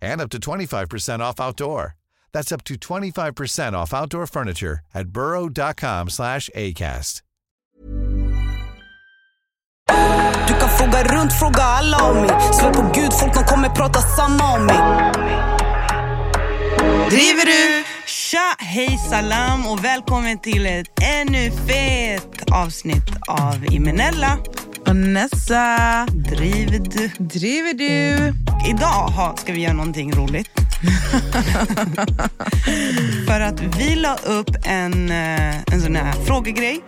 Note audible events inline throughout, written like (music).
and up to 25% off outdoor. That's up to 25% off outdoor furniture at burrow.com slash ACAST. Du kan fråga runt, fråga alla om mig. Svär på gud, folk de kommer prata samma om mig. Driver du? Tja, hej salam och välkommen till ett ännu fett avsnitt av Imenella. Vanessa, Driver du? driver du? Idag ha, ska vi göra någonting roligt. (laughs) För att vi la upp en, eh, en sån här frågegrej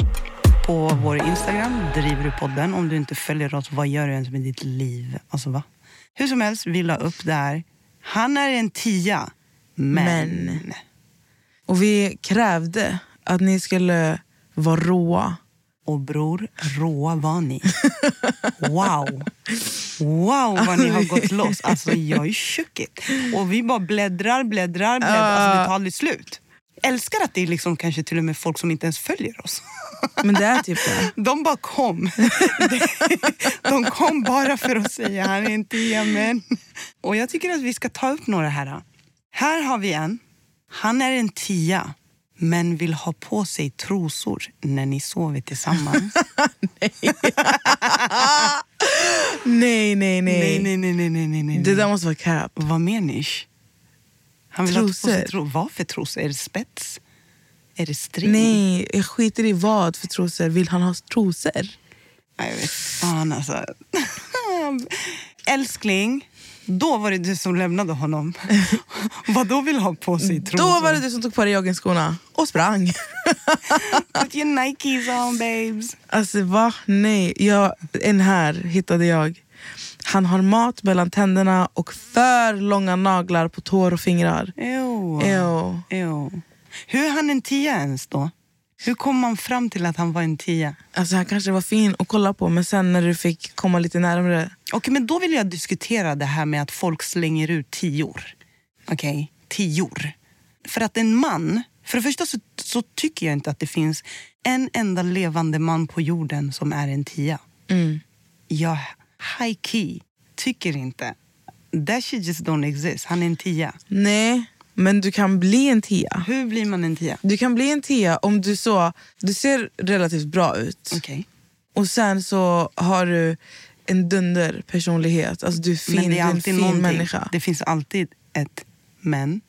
på vår Instagram, Driver du podden. Om du inte följer oss, vad gör du ens med ditt liv? Alltså va? Hur som helst, vi la upp där. Han är en tia, men... Men. Och vi krävde att ni skulle vara råa. Och bror, råa var ni. Wow! Wow vad ni har gått loss. Alltså jag är tjockigt. Och vi bara bläddrar, bläddrar, bläddrar. Alltså det tar aldrig slut. Älskar att det är liksom kanske till och med folk som inte ens följer oss. Men det är typ det. De bara kom. De kom bara för att säga han är en tia men. Och jag tycker att vi ska ta upp några här. Här har vi en. Han är en tia men vill ha på sig trosor när ni sover tillsammans. (laughs) (laughs) Nej, nej, nej. Nej, nej, nej, nej, nej, nej, nej. Det där måste vara cap. Vad menar ni? Han vill ha på sig Trosor. tro- Vad för trosor? Är det spets? Är det string? Nej, jag skiter i vad för trosor. Vill han ha trosor? Jag vet fan alltså. (laughs) Älskling, då var det du som lämnade honom. (laughs) Vad då vill ha på sig trosor? Då var det du som tog på dig joggingskorna och sprang. (laughs) Put your Nikes on babes. Alltså va? Nej. Jag, en här hittade jag. Han har mat mellan tänderna och för långa naglar på tår och fingrar. Ew. Ew. Ew. Hur är han en tia ens då? Hur kom man fram till att han var en tia? Alltså han kanske var fin att kolla på men sen när du fick komma lite närmre. Okej, men då vill jag diskutera det här med att folk slänger ut tior. Okej, tior. För att en man... För det första så, så tycker jag inte att det finns en enda levande man på jorden som är en tia. Mm. Jag, high key, tycker inte. That shit just don't exist. Han är en tia. Nej, men du kan bli en tia. Hur blir man en tia? Du kan bli en tia om du så... Du ser relativt bra ut. Okej. Och sen så har du en dunder personlighet. Alltså du är fin, Men det du är är en alltid fin människa. Det finns alltid ett men.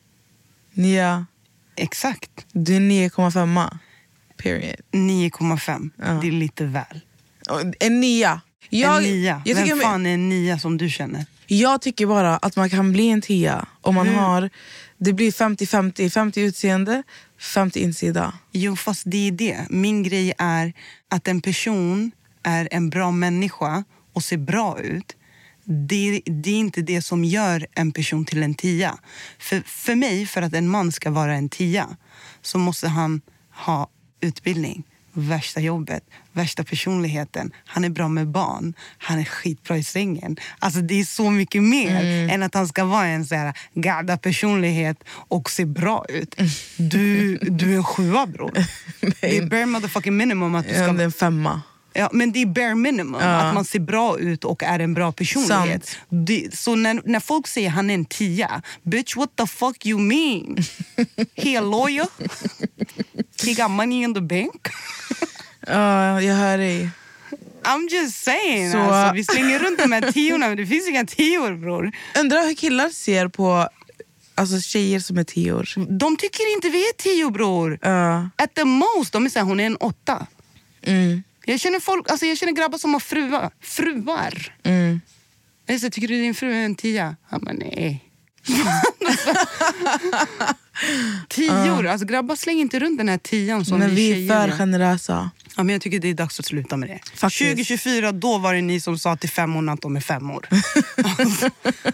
Ja, Exakt. du är 9,5. Period. 9,5. Ja. Det är lite väl. En nia. Jag, en nia. Jag Vem fan är en nia som du känner? Jag tycker bara att man kan bli en tia om man Hur? har... Det blir 50-50. 50 utseende, 50 insida. Jo, fast det är det. Min grej är att en person är en bra människa och ser bra ut. Det, det är inte det som gör en person till en tia. För, för mig, för att en man ska vara en tia så måste han ha utbildning, värsta jobbet, värsta personligheten. Han är bra med barn. Han är skitbra i sängen. Alltså det är så mycket mer Mm. än att han ska vara en så här gadda personlighet och se bra ut. Du, du är en sjua bror. (laughs) Det är bare motherfucking minimum att du Ja, ska det är en femma. Ja, men det är bare minimum. Att man ser bra ut och är en bra personlighet. Det, så när, när folk säger han är en tia, bitch what the fuck you mean? (laughs) He a lawyer? Got money in the bank? Ja, jag hör dig. I'm just saying. Så- Alltså, vi slänger runt de här tiorna men det finns inga tior bror. Undrar hur killar ser på alltså, tjejer som är tior. De tycker inte vi är tio bror. Ja. At the most, de är såhär, hon är en åtta. Mm, Jag känner, folk, alltså jag känner grabbar som har fruar. fruar. mm. Jag säger, tycker du din fru är en tia? Han bara, nej. (laughs) Tior, alltså grabbar slänger inte runt den här tian som Men vi är för gör. generösa. Ja, men jag tycker det är dags att sluta med det. Faktiskt. 2024, då var det ni som sa till femmorna att de är femmor. (laughs)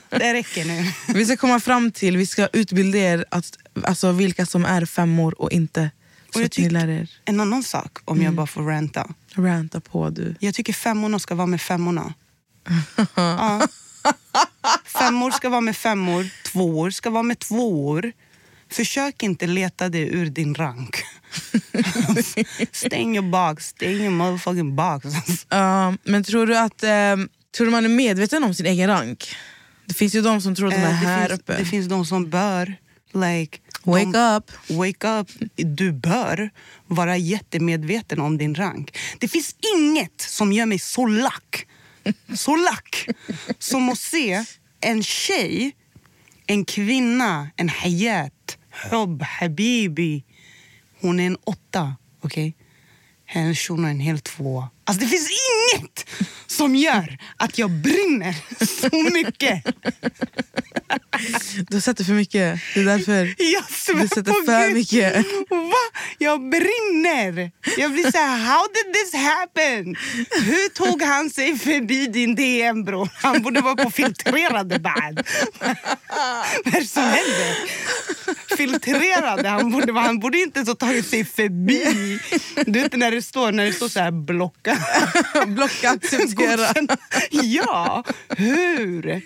Det räcker nu. Vi ska komma fram till, vi ska utbilda er att, alltså, vilka som är femmor och inte. Så Och jag att ni tyck- er En annan sak, om Mm. jag bara får ranta. ranta på du. Jag tycker femmorna ska vara med femmorna. (laughs) ja. Femmor ska vara med femmor, tvåor ska vara med tvåor. Försök inte leta det ur din rank. stay in your box, stay in your motherfucking box. Ja, men tror du att eh, tror du man är medveten om sin egen rank? Det finns ju de som tror att de är Eh, här finns, uppe. det finns de som bör, like, Wake de, up! Wake up. Du bör vara jättemedveten om din rank. Det finns inget som gör mig så lack, så lack som att se en tjej, en kvinna, en hayat, hob, habibi. Hon är en åtta, okej? Hennes shuno är en hel tvåa. Alltså det finns inget som gör att jag brinner så mycket. Du har sett det för mycket. Det är därför. Jag svär Du sätter för Gud. mycket. Va? Jag brinner! Jag blir så här, how did this happen? Hur tog han sig förbi din DM bror? Han borde vara på filtrerade band. Vad är det som händer? Filtrerade, han borde, han borde inte ens ha tagit sig förbi. Du vet när det står, när det står så här blocka. (laughs) Blocka, acceptera. Godkänn. (laughs) Ja, hur?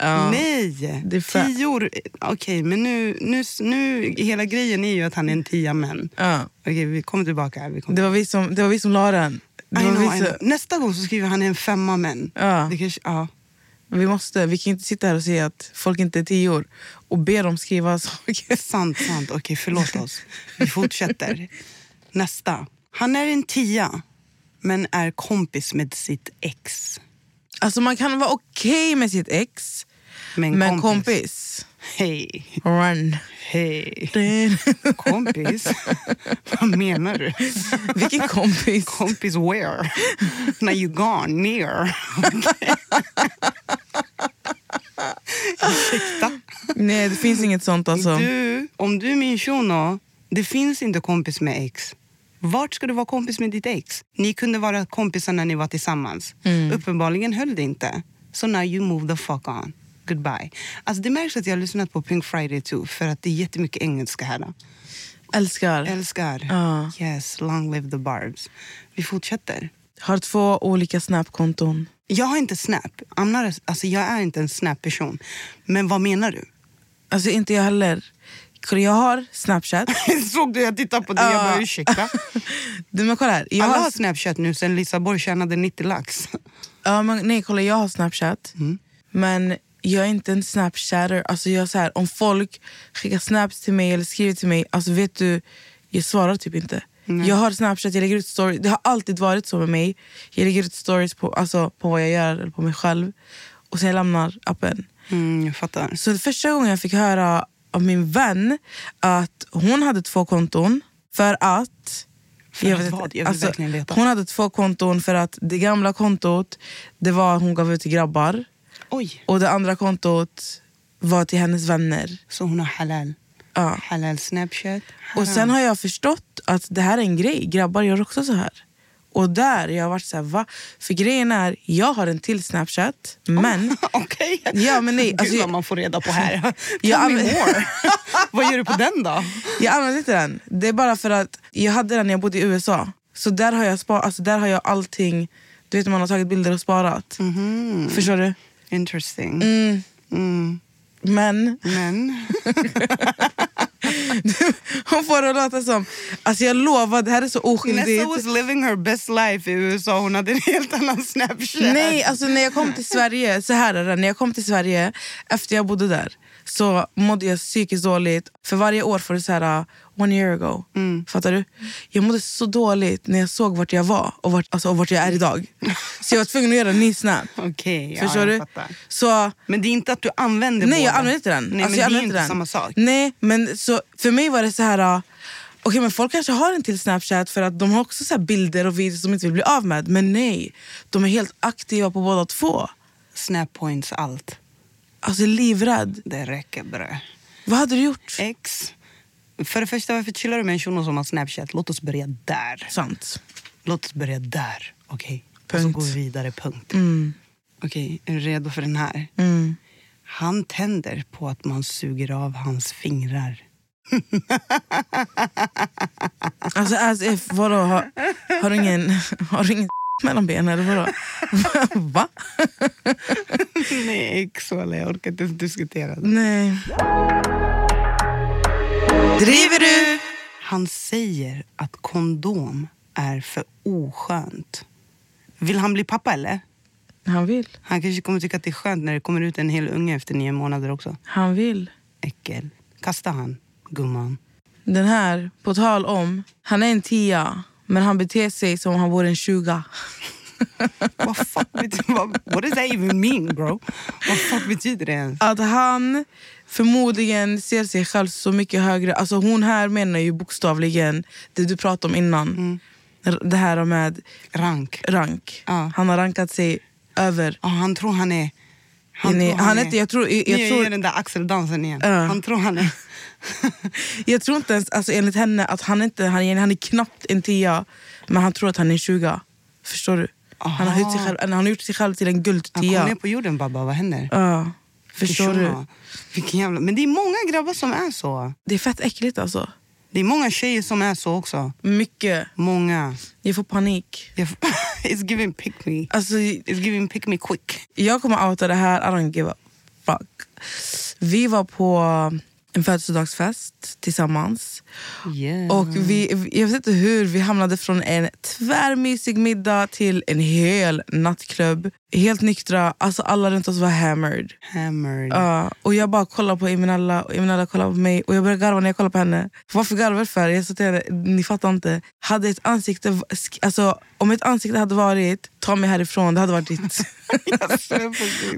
Ja. Nej, Det för- tior. Okej, men nu, nu, nu, hela grejen är ju att han är en tia men. Ja. Okej, vi kommer tillbaka. Vi kommer. Det, var vi som, det var vi som la den. Know, som. Nästa gång så skriver han en femma men. Ja. Kanske, ja. vi, måste, vi kan inte sitta här och säga att folk inte är tior och be dem skriva saker. (laughs) Sant, sant. Okej, förlåt oss. Vi fortsätter. (laughs) Nästa. Han är en tia men är kompis med sitt ex. Alltså man kan vara okej med sitt ex, Men, men kompis, Hej, run. hej. Kompis? (laughs) Vad menar du? Vilken kompis? Kompis where? När you gone near. Ursäkta? Nej det finns inget sånt alltså. Du, om du är min shuno, det finns inte kompis med ex. Vart ska du vara kompis med ditt ex? Ni kunde vara kompisar när ni var tillsammans. Uppenbarligen höll det inte. So now you move the fuck on. Goodbye. Alltså det märks att jag har lyssnat på Pink Friday too, för att det är jättemycket engelska här. Älskar. Älskar. Ja. Yes, long live the barbs. Vi fortsätter. Har två olika snapkonton. Jag har inte Snap. I'm not a, alltså jag är inte en Snap-person. Men vad menar du? Alltså inte jag heller. Kolla, Jag har snapchat. (laughs) Såg du? Jag tittade på dig jag bara ursäkta. (laughs) Du, men kolla här. Jag Alla har, Snapchat nu sen Lisa Borg tjänade 90 lax. (laughs) ja, men, nej, kolla, jag har snapchat. Mm. Men jag är inte en snapchatter. Alltså jag, så här, om folk skickar snaps till mig eller skriver till mig, alltså vet du, jag svarar typ inte. Jag har snapchat, jag lägger ut stories. Det har alltid varit så med mig. Jag lägger ut stories på, alltså, på vad jag gör eller på mig själv. Och sen jag lämnar appen. Mm, jag fattar. Så första gången jag fick höra av min vän att hon hade två konton för att... För att vad? Jag vill verkligen veta. Hon hade två konton för att det gamla kontot det var hon gav ut till grabbar Oj, och det andra kontot var till hennes vänner. så hon har halal. Ja. Halal Snapchat. Och sen har jag förstått att det här är en grej. Grabbar gör också så här. Och där jag varit så här, va? För grejen är, jag har en till Snapchat, men... (laughs) Okej. Ja, men nej, Gud alltså- vad man får reda på här. (laughs) Tell Ja, me more. (laughs) vad gör du på den då? Jag använder inte den. Det är bara för att jag hade den när jag bodde i USA. Så där har jag, spa, alltså där har jag allting. Du vet man har tagit bilder och sparat. Mhm. Förstår du? Interesting. Mm. Mm. Men Men... hon får det att låta som... Alltså jag lovar, det här är så oskyldigt. Nessa was living her best life i USA. Hon hade en helt annan Snapchat. Nej, alltså när jag kom till Sverige, så här är det, när jag kom till Sverige efter jag bodde där så mådde jag psykiskt dåligt. För varje år får det så här, uh, one year ago. Fattar du? Jag mådde så dåligt när jag såg vart jag var och vart, alltså, och vart jag är idag. Så jag var tvungen att göra en ny snap. (laughs) Okej, ja, Förstår du? fattar. Så, Men det är inte att du använder nej, jag båda. använder inte den. Nej, alltså, men jag det är inte den. samma sak. Nej, men så, för mig var det så här... uh, Okej, men folk kanske har en till Snapchat för att de har också så bilder och videos som de inte vill bli av med. Men nej, de är helt aktiva på båda två. Snap points, allt. Alltså livrädd. Det räcker bre. Vad hade du gjort? Ex. För det första, varför chillar du med en shuno som har Snapchat? Låt oss börja där. Sant. Låt oss börja där. Okej. Och så går vi vidare. Punkt. Mm. Okej, är du redo för den här? Mm. Han tänder på att man suger av hans fingrar. Alltså as if, vadå? Har, har du ingen, har du ingen (laughs) mellan benen eller vadå? (laughs) Va? Nej, ex walla, jag orkar inte ens diskutera det. Nej. Driver du? Han säger att kondom är för oskönt. Vill han bli pappa eller? Han vill. Han kanske kommer tycka att det är skönt när det kommer ut en hel unge efter nio månader också. Han vill. Äckel. Kasta han, gumman. Den här, på tal om, han är en tia men han beter sig som om han vore en tjuga. (laughs) Vad fuck betyder, vad, what does that even mean bro? Vad fuck betyder det ens? Att han förmodligen ser sig själv så mycket högre. Alltså hon här menar ju bokstavligen det du pratade om innan. R- Det här med Rank. rank. Ja. Han har rankat sig över. Ja, han tror han är... Han, tror han är inte, jag tror, jag, jag, tror, den där axeldansen igen. Ja. Han tror han är... (laughs) jag tror inte ens, alltså enligt henne, att han inte han, är- han är knappt en tia. Men han tror att han är en 20. Förstår du? Han har, gjort sig själv, han har gjort sig själv till en Han kom guldtia. ner på jorden babba, vad händer? Ja, förstår du? Vilken jävla... Men det är många grabbar som är så. Det är fett äckligt alltså. Det är många tjejer som är så också. Mycket. Många. Jag får panik. Jag- (laughs) It's giving pick me. Alltså, It's giving pick me quick. jag kommer outa det här, I don't give a fuck. Vi var på en födelsedagsfest tillsammans. Yeah. Och vi, jag vet inte hur vi hamnade från en tvärmysig middag till en hel nattklubb. Helt nyktra, alltså alla runt oss var hammered. Hammered. Ja, och jag bara kollar på Eminella och Eminella kollar på mig och jag börjar garva när jag kollar på henne. Varför garvar för? Jag sa till henne, ni fattar inte. Hade ett ansikte, alltså, om ett ansikte hade varit, ta mig härifrån, det hade varit ditt. (laughs)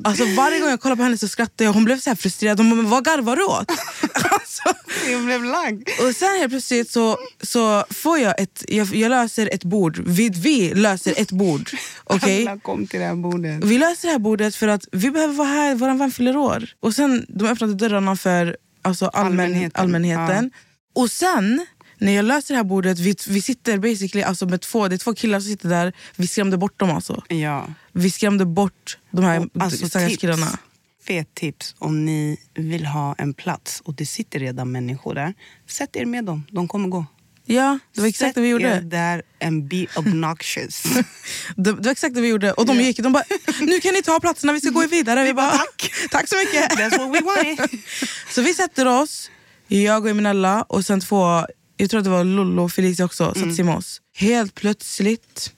Alltså, varje gång jag kollar på henne så skrattar jag. Hon blev så här frustrerad. Hon bara, vad garvar du åt? (laughs) alltså, Jag blev lagd. och sen helt plötsligt så, så får jag ett, jag, jag löser ett bord. Vi, vi löser ett bord. (laughs) Okej? Alla kom till det här bordet. Vi löser det här bordet för att vi behöver vara här, vår vän fyller år. Och sen de öppnade dörrarna för alltså, allmän, Allmänheten. allmänheten. Och sen när jag löser det här bordet, vi, vi sitter basically alltså, med två, det är två killar som sitter där. Vi skrämde bort dem alltså. Ja. Vi skrämde bort de här alltså, stackars killarna. Fet tips om ni vill ha en plats och det sitter redan människor där. Sätt er med dem, de kommer gå. Ja, det var exakt Sätt det vi er gjorde. där and be obnoxious. (laughs) Det, det var exakt det vi gjorde. Och de gick, de bara, nu kan ni ta platserna, vi ska gå vidare. Vi bara, tack. (laughs) tack så mycket. That's what we wanted. (laughs) Så vi sätter oss, jag och Eminella och sen två, jag tror att det var Lollo och Felicia också, Mm. satte sig med oss. Helt plötsligt,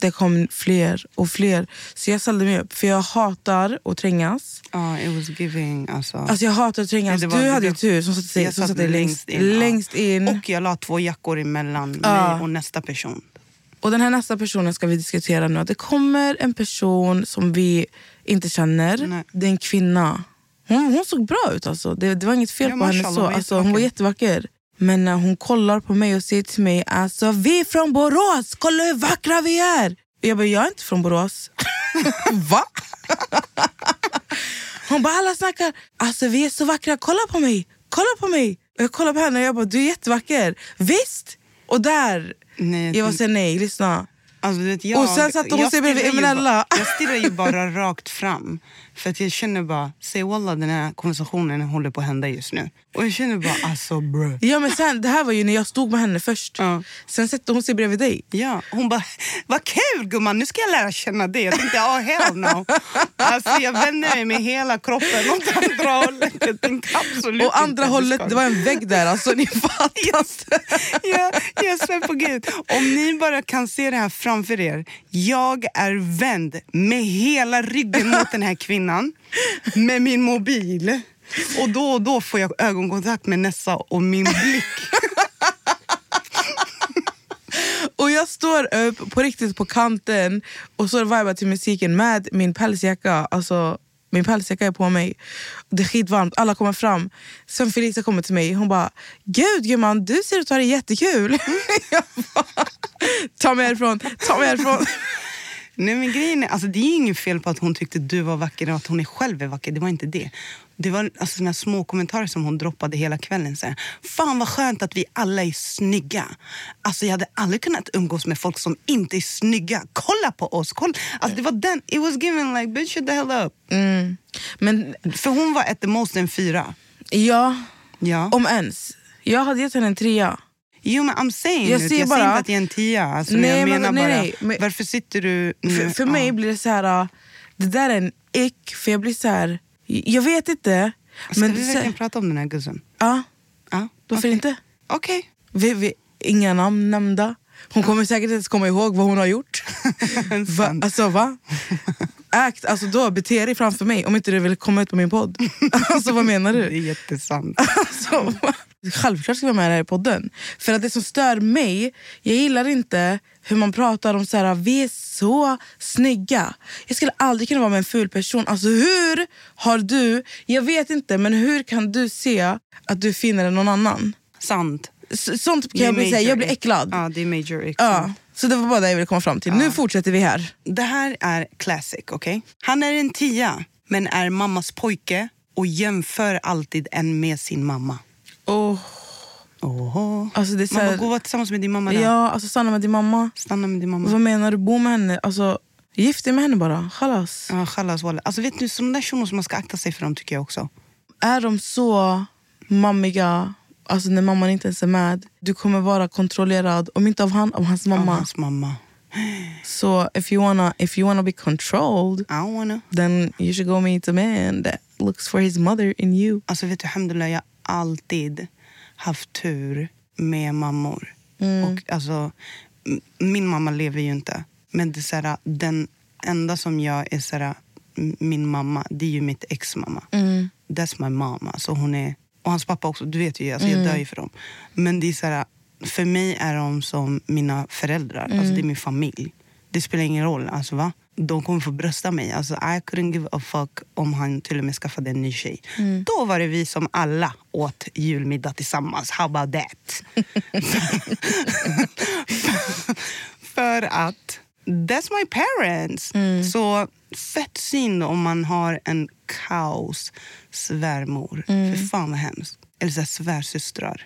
det kom fler och fler. Så jag ställde mig upp, för jag hatar att trängas. Ja, it was giving. Alltså. Alltså jag hatar att trängas. Du det hade ju tur som satte Jag som satt dig längst, in, längst in. Och jag la två jackor emellan Ja. mig och nästa person. Och den här nästa personen ska vi diskutera nu. Det kommer en person som vi inte känner. Nej. Det är en kvinna. Hon, hon såg bra ut alltså. Det, det var inget fel Ja, på henne. så. Alltså, hon var jättevacker. Men när hon kollar på mig och säger till mig alltså, vi är från Borås, kolla hur vackra vi är. Jag bara, jag är inte från Borås. (laughs) Va? (laughs) Hon bara, alla snackar, alltså vi är så vackra, kolla på mig, kolla på mig. Och jag kollar på henne och jag bara, du är jättevacker. Visst! Och där, Nej, jag var såhär nej, lyssna. Alltså, vet, jag, Och sen satte hon sig bredvid Eminella. Jag stirrar ju bara (laughs) rakt fram. För att jag känner bara, säg wallah den här konversationen håller på att hända just nu. Och jag känner bara, alltså bro. Ja, men sen, det här var ju när jag stod med henne först. Ja. Sen sätter hon sig bredvid dig. Ja, hon bara, vad kul gumman, nu ska jag lära känna dig. Jag tänkte, oh hell no. Alltså jag vände mig med hela kroppen åt andra hållet. Jag tänkte absolut Och andra hållet, det var en vägg där. Alltså, ni fattar jag, jag svär på gud. Om ni bara kan se det här framför er. Jag är vänd med hela ryggen mot den här kvinnan. Med min mobil. Och då och då får jag ögonkontakt med Nessa och min blick. (laughs) Och jag står upp på riktigt på kanten och så vibar till musiken med min pälsjacka. Alltså, min pälsjacka är på mig. Det är skitvarmt, alla kommer fram. Sen Felicia kommer till mig hon bara Gud gumman, du ser ut att ha det jättekul. (laughs) jag bara, ta mig härifrån, ta mig härifrån. Nej, men grejen är, alltså, det är inget fel på att hon tyckte du var vacker och att hon är själv är vacker. Det var inte det. Det var alltså, såna små kommentarer som hon droppade hela kvällen. Så här, Fan vad skönt att vi alla är snygga. Alltså, jag hade aldrig kunnat umgås med folk som inte är snygga. Kolla på oss! Kolla. Alltså, det var den. It was given like, bitch shut the hell up. Mm. Men För hon var at the most en fyra. ja, Ja. om ens. Jag hade gett henne en trea. Jo men I'm saying Jag jag, jag ser säger bara- inte att jag är en tia. Alltså, Nej, jag men- menar nej, bara, nej, men- varför sitter du nu? För, för Ja. mig blir det så här, det där är en ick. För jag blir så här, jag vet inte. Ska men vi verkligen prata om den här guzzen? Ja, Ja, varför okej. inte? Okej. Vi, vi, inga namn nämnda. Hon kommer säkert inte ens komma ihåg vad hon har gjort. (laughs) va? Alltså va? Act, alltså då, bete dig framför mig om inte du vill komma ut på min podd. (laughs) alltså vad menar Det är du? jättesant. (laughs) Alltså, självklart ska jag vara med här i podden. För att det som stör mig, jag gillar inte hur man pratar om så här, vi är så snygga. Jag skulle aldrig kunna vara med en ful person. Alltså hur har du, jag vet inte, men hur kan du se att du än någon annan? Sant. S- Sånt kan jag bli, major jag blir äcklad. Ja, det är major. Ja, så det var bara det jag ville komma fram till. Nu fortsätter vi här. Det här är classic, okej? Han är en tia, men är mammas pojke och jämför alltid en med sin mamma. Oh, Oho. alltså det är så här, gå och vara tillsammans med din mamma då. ja, alltså stanna med din mamma. Stanna med din mamma. Vad menar du? Bo med henne? Alltså, gift dig med henne bara. Chalas. Ja, chalas. Alltså vet du, sådana där shunon som man ska akta sig för dem tycker jag också. Är de så mammiga, alltså när mamman inte ens är med, du kommer vara kontrollerad, om inte av han, av hans Av mamma. hans mamma. Så if you wanna, if you wanna be controlled, I don't wanna. then you should go meet a man that looks for his mother in you. Alltså vet du, alhamdulillah, jag har alltid haft tur med mammor. Och alltså, min mamma lever ju inte. Men det är den enda som jag är så min mamma, det är ju mitt ex-mamma. That's my mom. Alltså hon är, och hans pappa också, du vet ju, alltså jag dör ju för dem. Men det är så här, för mig är de som mina föräldrar. Alltså det är min familj. Det spelar ingen roll. Alltså, va? De kommer få brösta mig. Alltså, I couldn't give a fuck om han till och med skaffade en ny tjej. Då var det vi som alla åt julmiddag tillsammans. How about that? (laughs) (laughs) För att that's my parents. Så fett synd om man har en kaos svärmor. För fan vad hemskt. Eller så svärsystrar.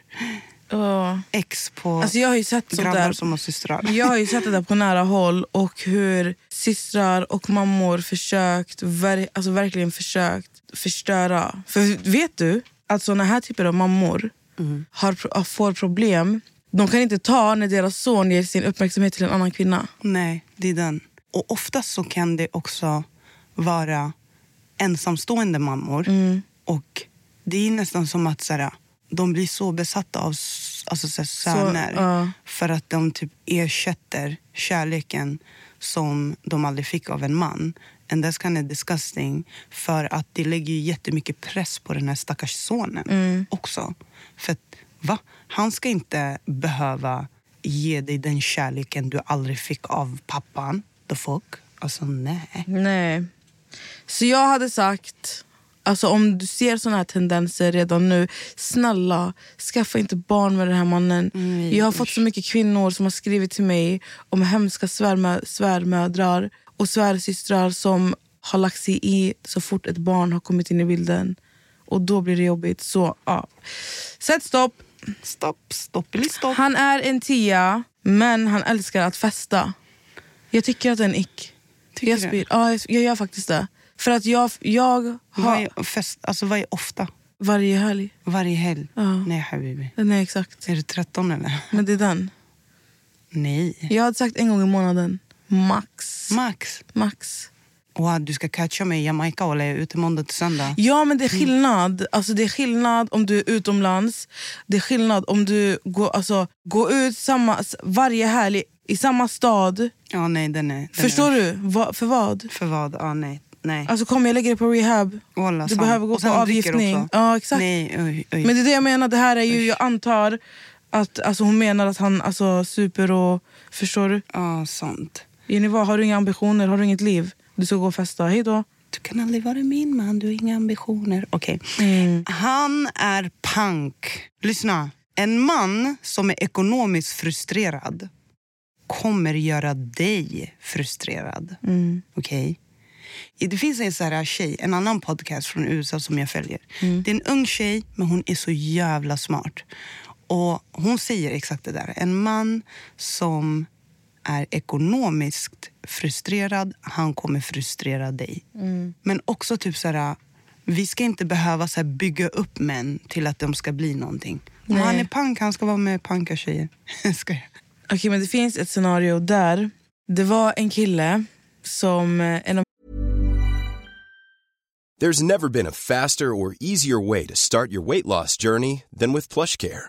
Oh. Ex på Alltså jag har ju sett grabbar där. som har systrar. Jag har ju sett det där på nära håll och hur systrar och mammor försökt, ver alltså verkligen försökt förstöra. För vet du att såna här typer av mammor har, pro- får problem. De kan inte ta när deras son ger sin uppmärksamhet till en annan kvinna. Nej, det är den. Och oftast så kan det också vara ensamstående mammor. Och det är nästan som att så här, de blir så besatta av alltså, så här, söner. ja. För att de typ ersätter kärleken som de aldrig fick av en man. And that's kind of disgusting. För att det lägger ju jättemycket press på den här stackars sonen också. För att, va? Han ska inte behöva ge dig den kärleken du aldrig fick av pappan. The fuck? Alltså nej. Nej. Så jag hade sagt, alltså om du ser såna här tendenser redan nu, snälla skaffa inte barn med den här mannen. Mm, jag har fått så mycket kvinnor som har skrivit till mig om hemska svärmö- svärmödrar och svärsystrar som har lagt sig i så fort ett barn har kommit in i bilden. Och då blir det jobbigt. Så ja. Sätt stopp. Stopp, stopp stopp. Han är en tia, men han älskar att festa. Jag tycker att det är en ick. Tycker jag, spyr. Ja, jag gör faktiskt det. För att jag, jag har Vad är, fest, alltså, vad är ofta? varje helg. Varje helg? Ja. Nej habibi. Nej exakt. Är du 13 eller? Men det är den. Nej. Jag hade sagt en gång i månaden. Max. Max. Max. Wow, du ska catcha mig i Jamaica och är ute måndag till söndag. Ja men det är skillnad. Alltså, det är skillnad om du är utomlands. Det är skillnad om du går, alltså, går ut samma, varje helg i samma stad. Ja, nej, den är... Den Förstår är, du? Va, för vad? För vad? Ja, nej. nej. Alltså kom jag lägger dig på rehab. Walla, Du sant. behöver gå på avgiftning. Ja exakt. Nej, oj, oj. Men det är det jag menar, det här är ju, jag antar att alltså, hon menar att han alltså, super och... Förstår du? Ja, sant. Jennifer, har du inga ambitioner? Har du inget liv? Du ska gå och festa. Hej då. Du kan aldrig vara min man, du har inga ambitioner. Okej. Mm. Han är pank. Lyssna. En man som är ekonomiskt frustrerad kommer göra dig frustrerad. Mm. Okej? Det finns en sån här tjej, en annan podcast från USA som jag följer. Mm. Det är en ung tjej, men hon är så jävla smart. Och Hon säger exakt det där. En man som är ekonomiskt frustrerad, han kommer frustrera dig. Mm. Men också typ så här, vi ska inte behöva så här, bygga upp män till att de ska bli någonting. Om Nej. han är pank, han ska vara med panka tjejer. ska (laughs) jag. Okej, men det finns ett scenario där det var en kille som... eh, En av There's never been a faster or easier way to start your weight loss journey than with PlushCare.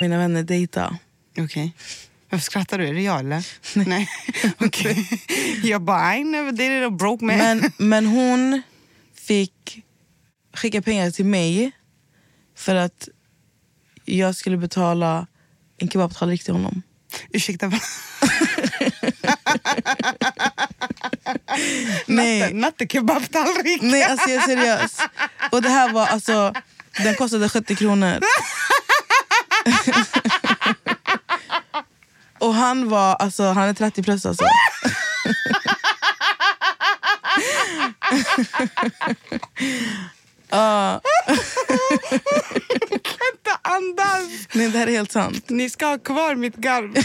Mina vänner dejta. Okej. Varför skrattar du? Är det jag eller? (laughs) Nej. (laughs) Okej. (laughs) Jag bara, I never dated a broke man. Men, men hon fick skicka pengar till mig för att jag skulle betala en kebabtallrik till honom. Ursäkta? Nej. Natte kebabtallrik. Nej, alltså jag är seriös. Och det här var alltså, den kostade 70 kronor. (laughs) Och han var, alltså han är 30 plus alltså. (laughs) Ja, Inte andas. nej det här är helt sant. Ni ska ha kvar mitt garv. (laughs)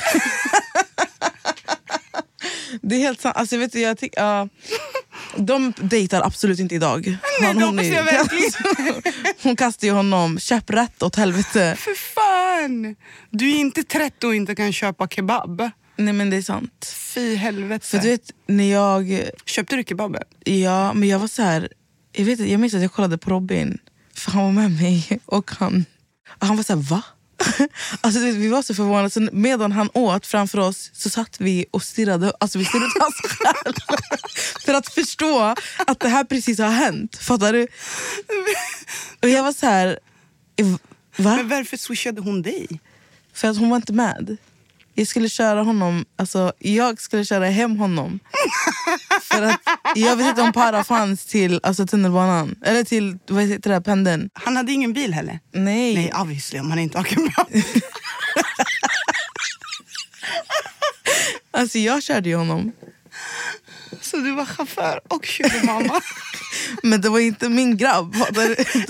Det är helt sant. Alltså, vet du, jag tyck, ja, de dejtar absolut inte idag. Nej, det hon, jag (laughs) verkligen. hon kastar ju honom käpprätt åt helvete. För fan! Du är inte 30 och inte kan köpa kebab. Nej men det är sant. Fy helvete. För du vet, när jag... Köpte du kebaben? Ja, men jag var så här... Jag, vet, jag minns att jag kollade på Robin, för han var med mig. Och han, han var så här, va? (laughs) Alltså, vi var så förvånade. Så medan han åt framför oss så satt vi och stirrade, alltså, vi stirrade ut hans (laughs) själ. för att förstå att det här precis har hänt. Fattar du? Och jag var så här... Va? Men varför swishade hon dig? För att hon var inte med. Jag skulle köra honom, alltså jag skulle köra hem honom. För att jag vet inte om para fanns till alltså, tunnelbanan. Eller till vad heter det, pendeln. Han hade ingen bil heller? Nej. Nej, obviously om han inte har kebab. (laughs) Alltså jag körde ju honom. Så du var chaufför och sugarmamma. (laughs) Men det var inte min grabb.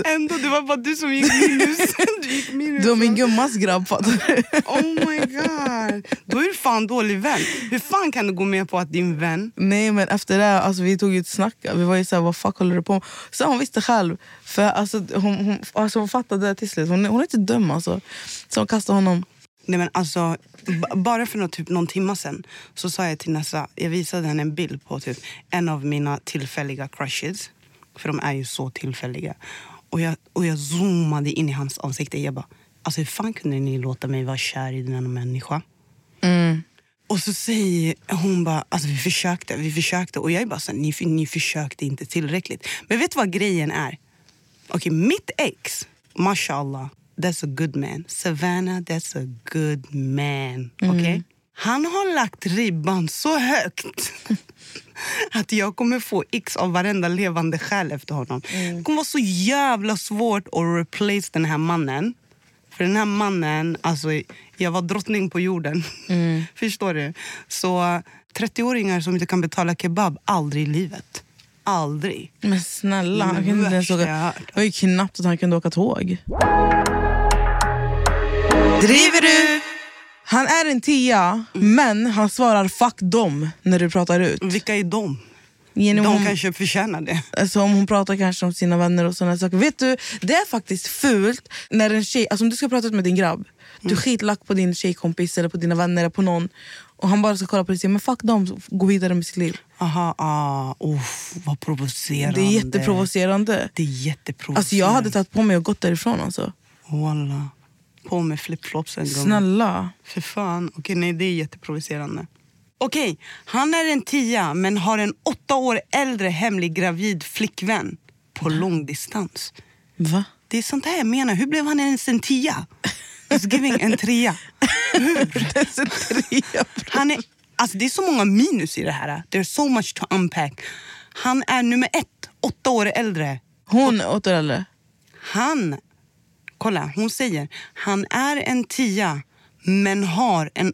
Ändå, det var bara du som gick minus. (laughs) Du gick minus. Det var min gummas grabb. Oh my god. Då är du fan dålig vän. Hur fan kan du gå med på att din vän... Nej men efter det, alltså, vi tog ju ett snack. Vi var ju såhär, vad fuck håller du på med? Så hon visste själv. För alltså, hon, hon, alltså, hon fattade det till slut. Hon, hon är inte dum alltså. Så hon kastade honom. Nej men alltså, bara för något, typ, någon timma sen så sa jag till Nessa, jag visade henne en bild på typ, en av mina tillfälliga crushes. För de är ju så tillfälliga. Och jag, och jag zoomade in i hans ansikte. Jag bara, alltså hur fan kunde ni låta mig vara kär i denna människa? Och så säger hon bara, alltså vi försökte, vi försökte. Och jag är bara så ni, ni försökte inte tillräckligt. Men vet du vad grejen är? Okej, mitt ex, mashallah, that's a good man. Savannah, that's a good man. Okej? Han har lagt ribban så högt (laughs) att jag kommer få x av varenda levande själ efter honom. Det kommer vara så jävla svårt att replace den här mannen. För den här mannen, alltså jag var drottning på jorden. (laughs) Förstår du? Så 30-åringar som inte kan betala kebab, aldrig i livet. Aldrig. Men snälla, han kunde inte ens åka... Det var ju knappt att han kunde åka tåg. Driver du? Han är en tia, Mm. men han svarar fuck dem när du pratar ut. Vilka är de? Genom De hon, kanske förtjänar det. alltså om hon pratar kanske om sina vänner och såna saker. Vet du, det är faktiskt fult när en tjej, alltså om du ska prata med din grabb, du Mm. är skitlack på din tjejkompis eller på dina vänner eller på någon och han bara ska kolla på dig och säga men fuck dem, gå vidare med sitt liv. Aha, ah, uff, vad provocerande. Det är jätteprovocerande. Det är jätteprovocerande. Alltså jag hade tagit på mig och gått därifrån alltså. Walla. På med flipflopsen. Snälla. För fan. Okej, nej, det är jätteprovocerande. Okej, han är en tia men har en åtta år äldre hemlig gravid flickvän på långdistans. Va? Det är sånt här jag menar. Hur blev han ens en tia? It's giving en trea. (laughs) Han är, alltså det är så många minus i det här. There's so much to unpack. Han är nummer ett, åtta år äldre. Hon åt det eller? Han, kolla, hon säger han är en tia men har en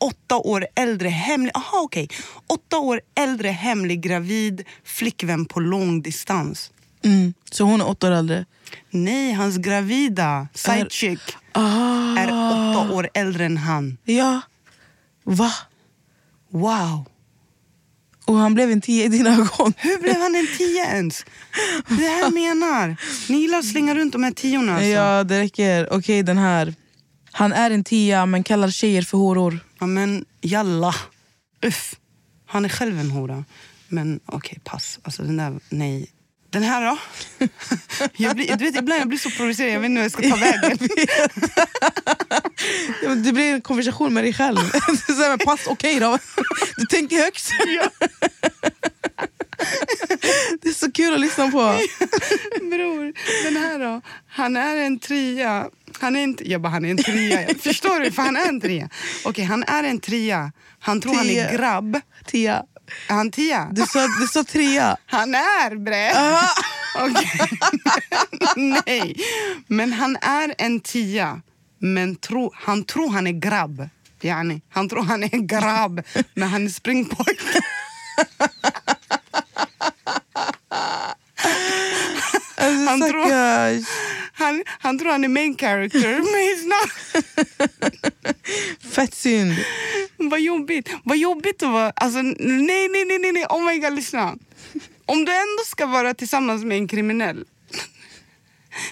åtta år äldre hemlig, aha okej, åtta år äldre hemlig gravid flickvän på lång distans. Mm. Så hon är åtta år äldre? Nej, hans gravida side chick Ah. är åtta år äldre än han. Ja. Va? Wow. Och han blev en tia i dina ögon? Hur blev han en tia ens? Det är det här jag menar. Ni gillar att slänga runt de här tiorna. Alltså. Ja, det räcker. Okej, den här. Han är en tia men kallar tjejer för horor. Ja, men jalla. Uff. Han är själv en hora. Men okej, pass. Alltså den där, nej. Den här då? (laughs) Jag blir, du vet, ibland jag blir så provocerad, jag vet inte hur jag ska ta vägen. Ja, Det blir en konversation med dig själv. (laughs) (laughs) Så här, pass, okej då. Du tänker högt. (laughs) Det är så kul att lyssna på. Bror, den här då? Han är en trea. Han är inte, jag bara, han är en trea. Förstår du? För han är en trea. Okej, han är en trea. Han tror han Tia. är grabb. Tia. Han tia? Du sa, du sa trea. Han är bre. Okej. Nej. Men han är en tia. Men tro, han tror han är grabb. Yani, han tror han är grabb, men han är springpojke. Alltså, Han tror-. Han, han tror han är main character, men he's not. Fett synd. Vad jobbigt. Vad jobbigt att vara... Alltså, nej, nej, nej, nej, nej. Oh my god, lyssna. Om du ändå ska vara tillsammans med en kriminell,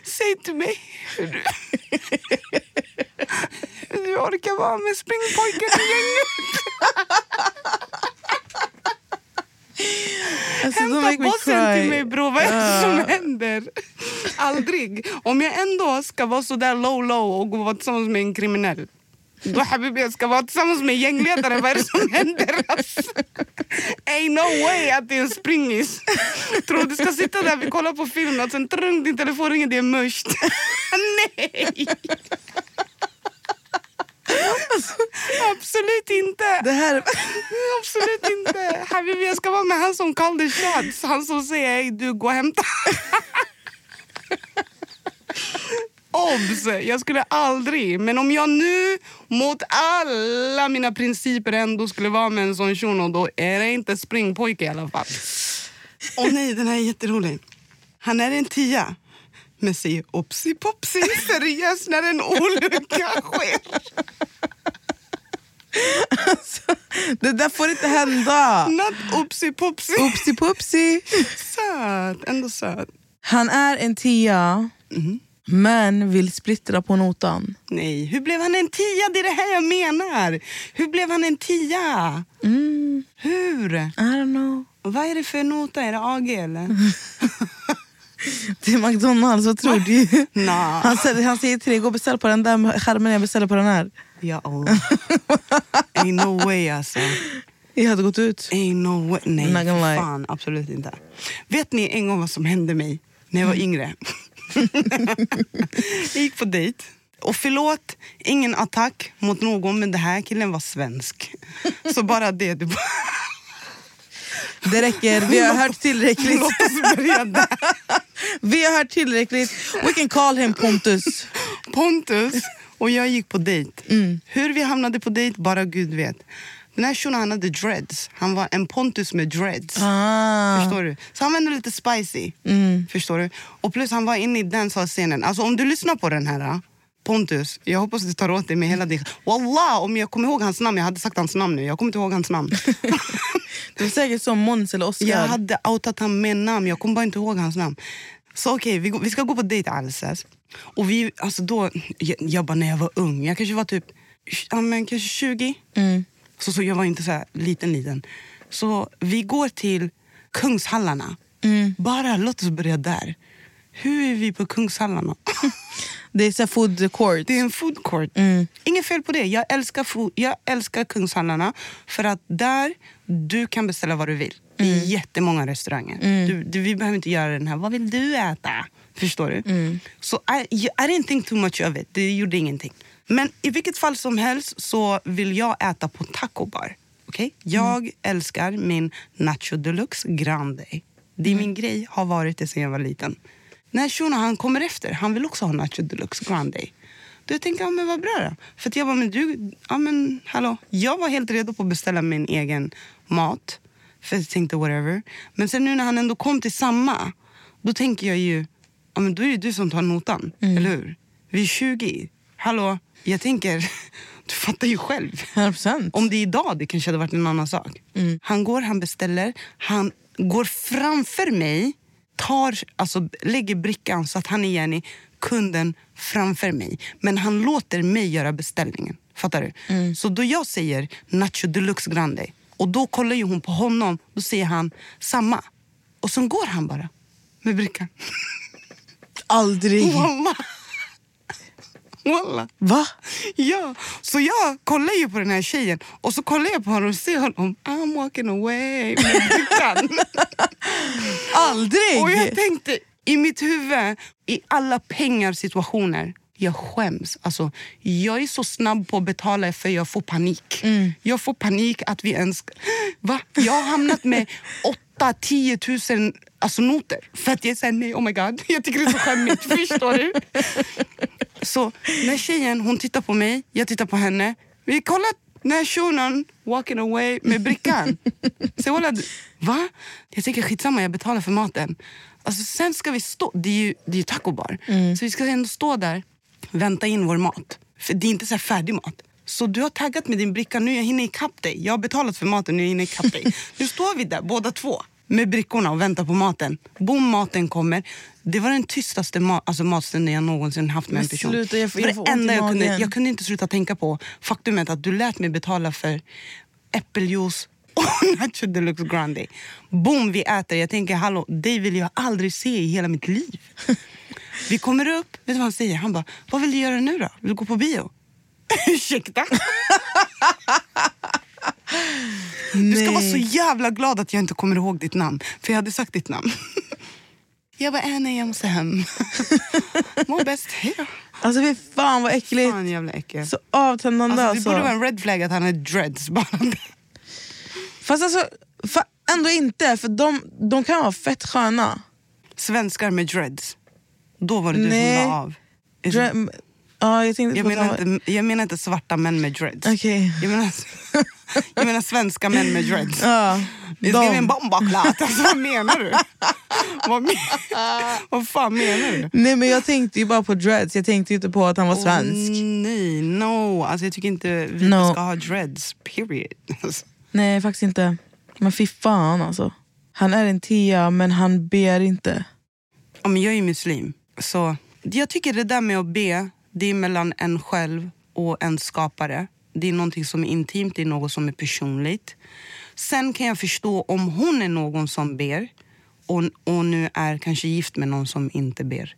säg till mig hur du, hur du orkar vara med springpojken i gänget. Alltså, Hämta bossen till mig bror, vad är det som händer? Aldrig. Om jag ändå ska vara så där low low och gå och vara tillsammans med en kriminell då habibi, jag ska vara tillsammans med gängledare. Vad är det som händer? Alltså? Ain't no way att det är en springis. Tror du ska sitta där, vi kollar på film och sen trung, din telefon ringer, det är mörst. (laughs) Nej! Absolut inte. Det här... Absolut inte. Habibi, jag ska vara med han som call the shots. Han som säger hej du, gå och hämta. Obs! Jag skulle aldrig. Men om jag nu mot alla mina principer ändå skulle vara med en sån shuno då är det inte springpojke i alla fall. Åh nej, den här är jätterolig. Han är en tia. Men säger opsi popsi seriöst när en olycka sker. Det där får inte hända. Not opsi popsi. Upsi pupsi. Söt, ändå söt. Han är en tia, Men vill splittra på notan. Nej, hur blev han en tia? Det är det här jag menar. Hur blev han en tia? Mm, Hur? I don't know. Vad är det för nota? Är det AG eller? (laughs) Det är McDonalds, vad tror du? (laughs) Han, säger, han säger till dig, gå och beställ på den där skärmen, jag beställer på den här. Ja, Allah. (laughs) Ain't no way alltså. Jag hade gått ut. Ain't no way. Nej, fan. Absolut inte. Vet ni en gång vad som hände mig när jag var yngre? (laughs) jag gick på dejt. Och förlåt, ingen attack mot någon, men det här killen var svensk. Så bara det. Du bara, (laughs) Det räcker, vi har hört tillräckligt. låt oss börja där. (laughs) Vi har hört tillräckligt. We can call him Pontus. Pontus och jag gick på dejt. Hur vi hamnade på dejt, bara Gud vet. Den här shunon han hade dreads. Han var en Pontus med dreads. Ah. Förstår du? Så han var ändå lite spicy. Förstår du? Och plus han var inne i dancehall-scenen. Alltså om du lyssnar på den här äh, Pontus, jag hoppas du tar åt dig med hela ditt... Wallah, om jag kommer ihåg hans namn, jag hade sagt hans namn nu. Jag kommer inte ihåg hans namn. (laughs) Det var säkert som Måns eller Oscar. jag hade outat honom med namn, jag kommer bara inte ihåg hans namn. Så okej, vi, går- vi ska gå på dejt Alses. Och vi, alltså då, jag, jag bara när jag var ung, jag kanske var typ ja, men kanske 20. Så, så jag var inte så här liten liten. Så vi går till Kungshallarna. Bara låt oss börja där. Hur är vi på Kungshallarna? Det är så food court. Det är en food court. Inget fel på det. Jag älskar, food, jag älskar Kungshallarna för att där du kan beställa vad du vill. I jättemånga restauranger. Du, du, vi behöver inte göra den här, vad vill du äta? Förstår du? Så I, I didn't think too much of it. Det gjorde ingenting. Men i vilket fall som helst så vill jag äta på taco bar. Okay? Jag älskar min Nacho Deluxe Grande. Det är min grej, har varit det sedan jag var liten. När shunon han kommer efter, han vill också ha Nacho Deluxe Grande. Då jag tänkte, ja, men vad bra då. För jag bara, men du, ja men hallå. Jag var helt redo på att beställa min egen mat. För jag tänkte whatever. Men sen nu när han ändå kom till samma, då tänker jag ju, ja men då är det du som tar notan. Eller hur? Vi är 20. Hallå, jag tänker, (laughs) du fattar ju själv. 100%. Om det är idag, det kanske hade varit en annan sak. Han går, han beställer, han går framför mig, tar, alltså, lägger brickan så att han är Jenny, kunden framför mig. Men han låter mig göra beställningen. Fattar du? Så då jag säger Nacho Deluxe Grande och då kollar ju hon på honom, då säger han samma. Och så går han bara med brickan. (laughs) Aldrig. Wallah! Wallah. Va? Ja, så jag kollar ju på den här tjejen och så kollar jag på honom och ser honom. I'm walking away. (laughs) Aldrig? och jag tänkte i mitt huvud, i alla pengarsituationer, jag skäms. Alltså, jag är så snabb på att betala för jag får panik. Jag får panik att vi ens... (gasps) Va? Jag har hamnat med (laughs) 8-10 000 alltså, noter. För att jag säger nej, oh my god. (laughs) Jag tycker det är så skämmigt. Förstår du? (laughs) Så när tjejen hon tittar på mig, jag tittar på henne. Vi kollar när shunon walking away med brickan. (laughs) Så jag va? Jag tänker skitsamma, jag betalar för maten. Alltså, sen ska vi stå, det är ju, det är ju tacobar. Så vi ska ändå stå där, vänta in vår mat. För det är inte så färdig mat. Så du har taggat med din bricka, nu jag hinner ikapp dig. Jag har betalat för maten, nu jag hinner ikapp dig. Nu står vi där båda två med brickorna och väntar på maten. Boom, maten kommer. Det var den tystaste ma- alltså matstunden jag någonsin haft med en person. sluta, jag får- jag får enda jag, kunde, jag kunde inte sluta tänka på faktumet att du lät mig betala för äppeljuice (laughs) och Nacho Deluxe Grande. Boom, vi äter. Jag tänker, hallå, dig vill jag aldrig se i hela mitt liv. (laughs) Vi kommer upp, vet du vad han säger? Han bara, vad vill du göra nu då? Vill du gå på bio? (laughs) Ursäkta? Du ska vara så jävla glad att jag inte kommer ihåg ditt namn. För jag hade sagt ditt namn. (laughs) Jag bara, äh, nej jag måste hem. Mår bäst, hejdå. Alltså fy fan vad äckligt. Fan jävla äckel. Så avtändande Alltså, alltså. det borde vara en red flag att han har dreads. Bara. Fast alltså, fa ändå inte, för de, de kan vara fett sköna. Svenskar med dreads. Då var det du Nej. som la av. Dre- ja, jag Jag menar, inte, jag menar inte svarta män med dreads. Okej. Jag, menar, jag menar svenska män med dreads. Ja, Det ska de. bli en bombaklat. Alltså, vad menar du? vad, men, vad fan menar du? Nej men jag tänkte ju bara på dreads, jag tänkte inte på att han var svensk. Åh, nej, no. Alltså, jag tycker inte vi No. ska ha dreads. Period. Alltså, Nej faktiskt inte. Men fy fan alltså. Han är en tia men han ber inte. ja, men jag är ju muslim. Så Jag tycker det där med att be, det är mellan en själv och en skapare. Det är någonting som är intimt, det är något som är personligt. Sen kan jag förstå om hon är någon som ber och, och nu är kanske gift med någon som inte ber.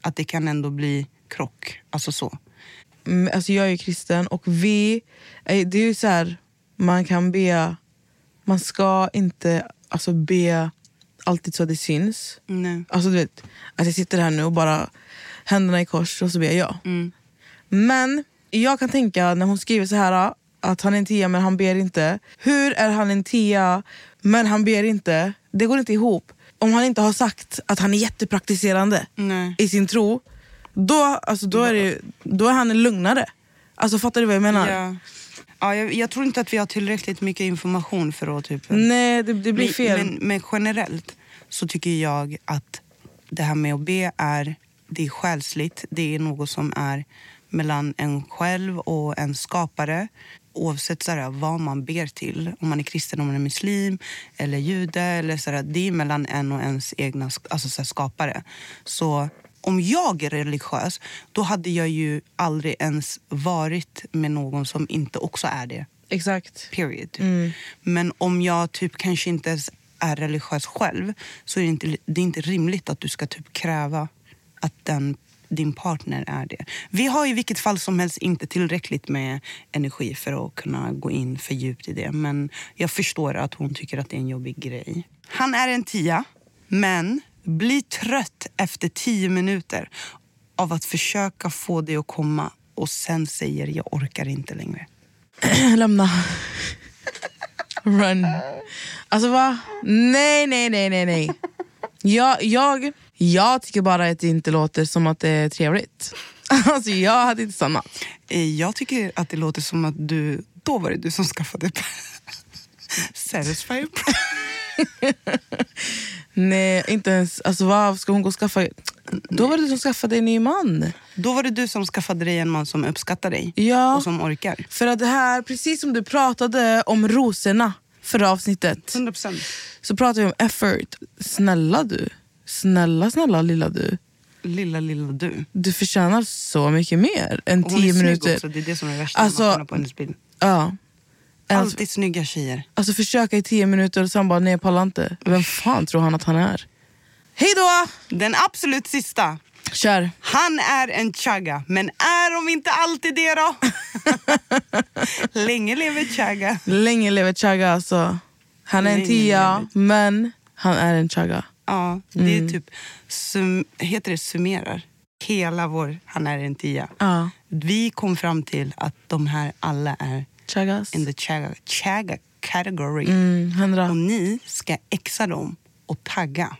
Att det kan ändå bli krock. Alltså så. Mm, Alltså jag är kristen och vi, eh, det är ju så här, man kan be, man ska inte alltså be alltid så det syns. Nej. Alltså du vet, att jag sitter här nu och bara händerna i kors och så ber jag. Men jag kan tänka när hon skriver så här att han är en tia men han ber inte. Hur är han en tia men han ber inte? Det går inte ihop. Om han inte har sagt att han är jättepraktiserande Nej. i sin tro, då, alltså, då, är, det, då är han en lugnare. Alltså fattar du vad jag menar? Ja. Ja, jag, jag tror inte att vi har tillräckligt mycket information för att typ... Nej, det, det blir fel. Men, men generellt så tycker jag att det här med att be är, det är själsligt. Det är något som är mellan en själv och en skapare. Oavsett så här, vad man ber till. Om man är kristen, om man är muslim eller jude. Eller så här, det är mellan en och ens egna alltså så här, skapare. Så om jag är religiös, då hade jag ju aldrig ens varit med någon som inte också är det. Exakt. Period. typ. Men om jag typ kanske inte ens är religiös själv så är det inte, det är inte rimligt att du ska typ kräva att den, din partner är det. Vi har i vilket fall som helst inte tillräckligt med energi för att kunna gå in för djupt i det. Men jag förstår att hon tycker att det är en jobbig grej. Han är en tia, men blir trött efter tio minuter av att försöka få det att komma och sen säger jag orkar inte längre. (clears throat) Lämna. Run. Alltså va? Nej, nej, nej, nej, nej. Jag, jag, jag tycker bara att det inte låter som att det är trevligt. (laughs) Alltså jag hade inte stannat. Eh, Jag tycker att det låter som att du, då var det du som skaffade (laughs) Satisfyer. (laughs) Nej, inte ens. Alltså vad ska hon gå och skaffa? Då var det du som skaffade en ny man. Då var det du som skaffade dig en man som uppskattar dig Ja. och som orkar. För att det här, precis som du pratade om rosorna förra avsnittet, 100%. så pratar vi om effort. Snälla du. Snälla, snälla lilla du. Lilla, lilla du. Du förtjänar så mycket mer än Och hon är tio snygg minuter. också, det är det som är värsta Alltså- man kollar på hennes bild. Ja. Alltså, Alltid snygga tjejer. alltså försöka i tio minuter och sen bara nej jag pallar inte. Vem fan tror han att han är? Hej då! Den absolut sista. Kör. Han är en chagga, men är de inte alltid det då? (laughs) Länge lever chagga. Länge lever Chaga alltså. Han är en Länge tia, lever. men han är en Chaga. Ja, det är typ, sum, heter det summerar? Hela vår, han är en tia. Ja. Vi kom fram till att de här alla är Chagas. in the chaga, chaga category. Mm. Och ni ska exa dem och tagga.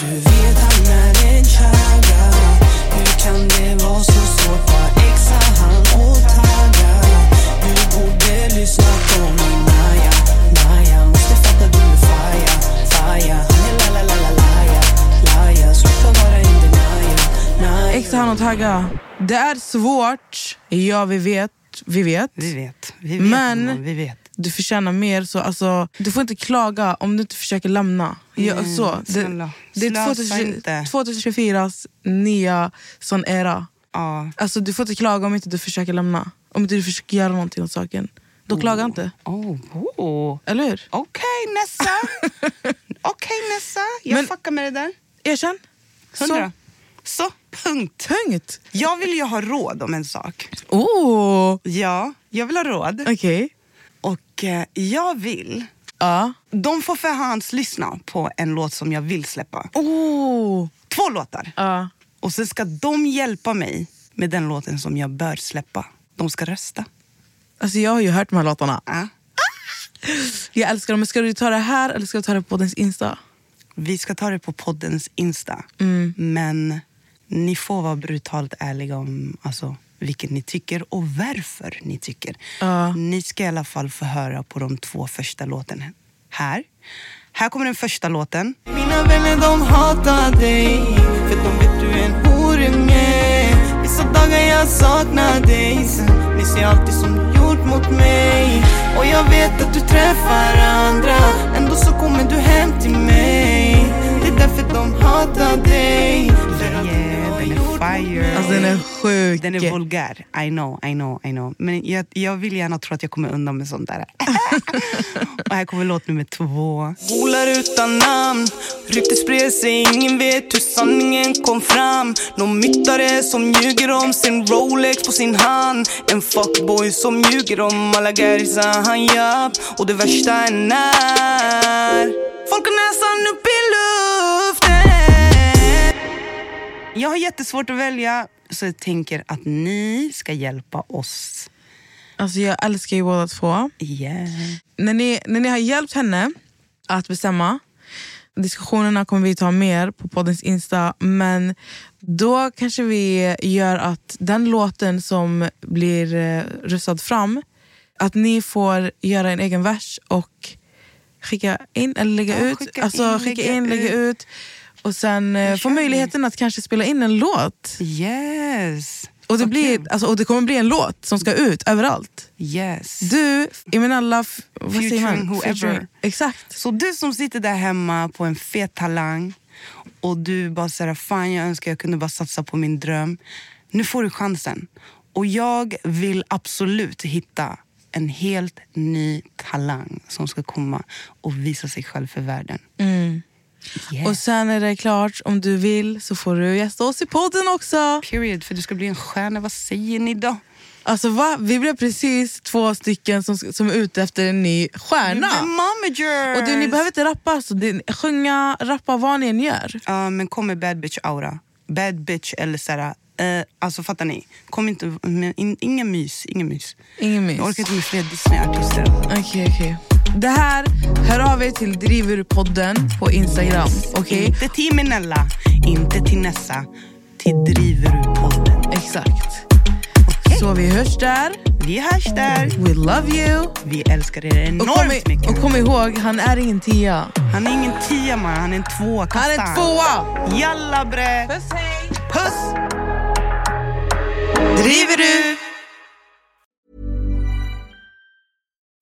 Du vet han är en chaga Hur kan det vara så svårt? Bara exa han och tagga Du borde lyssna på min Maja Maja, måste fatta du är faja Faja, Extra hand och tagga. Det är svårt. Ja, vi vet. Vi vet. Vi vet. Vi vet Men- vi vet. Du förtjänar mer. Så, alltså, du får inte klaga om du inte försöker lämna. Ja, Nej, så. Det, snälla. det är Slösa 2020, inte. 2024s nya sån era. Ja. Alltså, du får inte klaga om inte du försöker lämna. Om inte du försöker göra någonting åt saken. Då klaga inte. Oh, oh. Eller hur? Okej Nessa. (laughs) Okej Nessa. Jag Men- fuckar med det där. Erkänn. Hundra. Så, punkt. Punkt. Jag vill ju ha råd om en sak. Oh, Ja, jag vill ha råd. Okej. Och eh, jag vill... Ja. De får förhandslyssna på en låt som jag vill släppa. Oh. Två låtar. Ja. Och sen ska de hjälpa mig med den låten som jag bör släppa. De ska rösta. Alltså, jag har ju hört de här låtarna. Ja. Jag älskar dem. Men ska du ta det här eller ska du ta det på poddens Insta? Vi ska ta det på poddens Insta. Men ni får vara brutalt ärliga om alltså, vilket ni tycker och varför ni tycker. Ja. Ni ska i alla fall få höra på de två första låtarna. Här. Här kommer den första låten. Mina vänner de hatar dig För de vet du är en horunge Vissa dagar jag saknar dig Sen minns jag alltid som du gjort mot mig Och jag vet att du träffar andra Ändå så kommer du Yeah, du den är Den sjuke. Den är vulgär. I know, I know, I know. Men jag, jag vill gärna tro att jag kommer undan med sånt där. (laughs) och här kommer låt nummer två. Bolar utan namn Ryktet spred sig, ingen vet hur sanningen kom fram Någon myttare som ljuger om sin Rolex på sin hand En fuckboy som ljuger om alla gärisar han japp Och det värsta är när Folk har näsan upp i luften Jag har jättesvårt att välja, så jag tänker att ni ska hjälpa oss. Alltså jag älskar ju båda två. Yeah. När ni, när ni har hjälpt henne att bestämma, diskussionerna kommer vi ta mer på poddens Insta, men då kanske vi gör att den låten som blir eh, röstad fram, att ni får göra en egen vers och skicka in eller lägga Ja, ut. skicka alltså in, skicka in, lägga ut. ut. Och sen eh, få möjligheten att kanske spela in en låt. Yes. Och det, Så blir, alltså, och det kommer bli en låt som ska ut överallt. Yes. Du, Imenalla, f- vad säger man? Whoever. Exakt. Så du som sitter där hemma på en fet talang och du bara säger fan jag önskar jag kunde bara satsa på min dröm. Nu får du chansen. Och jag vill absolut hitta en helt ny talang som ska komma och visa sig själv för världen. Yeah. Och sen är det klart, om du vill så får du gästa oss i podden också. Period, för du ska bli en stjärna. Vad säger ni då? Alltså va? Vi blev precis två stycken som, som är ute efter en ny stjärna. Och du, ni behöver inte rappa, alltså, det, sjunga, rappa vad ni än gör. Ja, men kom med bad bitch aura. Bad bitch eller såhär... Uh, alltså fattar ni? Kom inte in, ingen mys. Ingen mys. Ingen mys. Jag orkar inte med fler Disney-artister. Okej, okej. Det här, hör av er till Driver-podden på Instagram. Okej? Inte till Minella, inte till Nessa. Till Driver-podden. Exakt. Så vi hörs där. Vi hörs där. We love you. Vi älskar er Och kom, enormt mycket. och kom ihåg, han är ingen tia. Han är ingen tia man, han är en tvåa. Han är Kasta tvåa! Jalla bre! Puss hej! Puss! Driver du?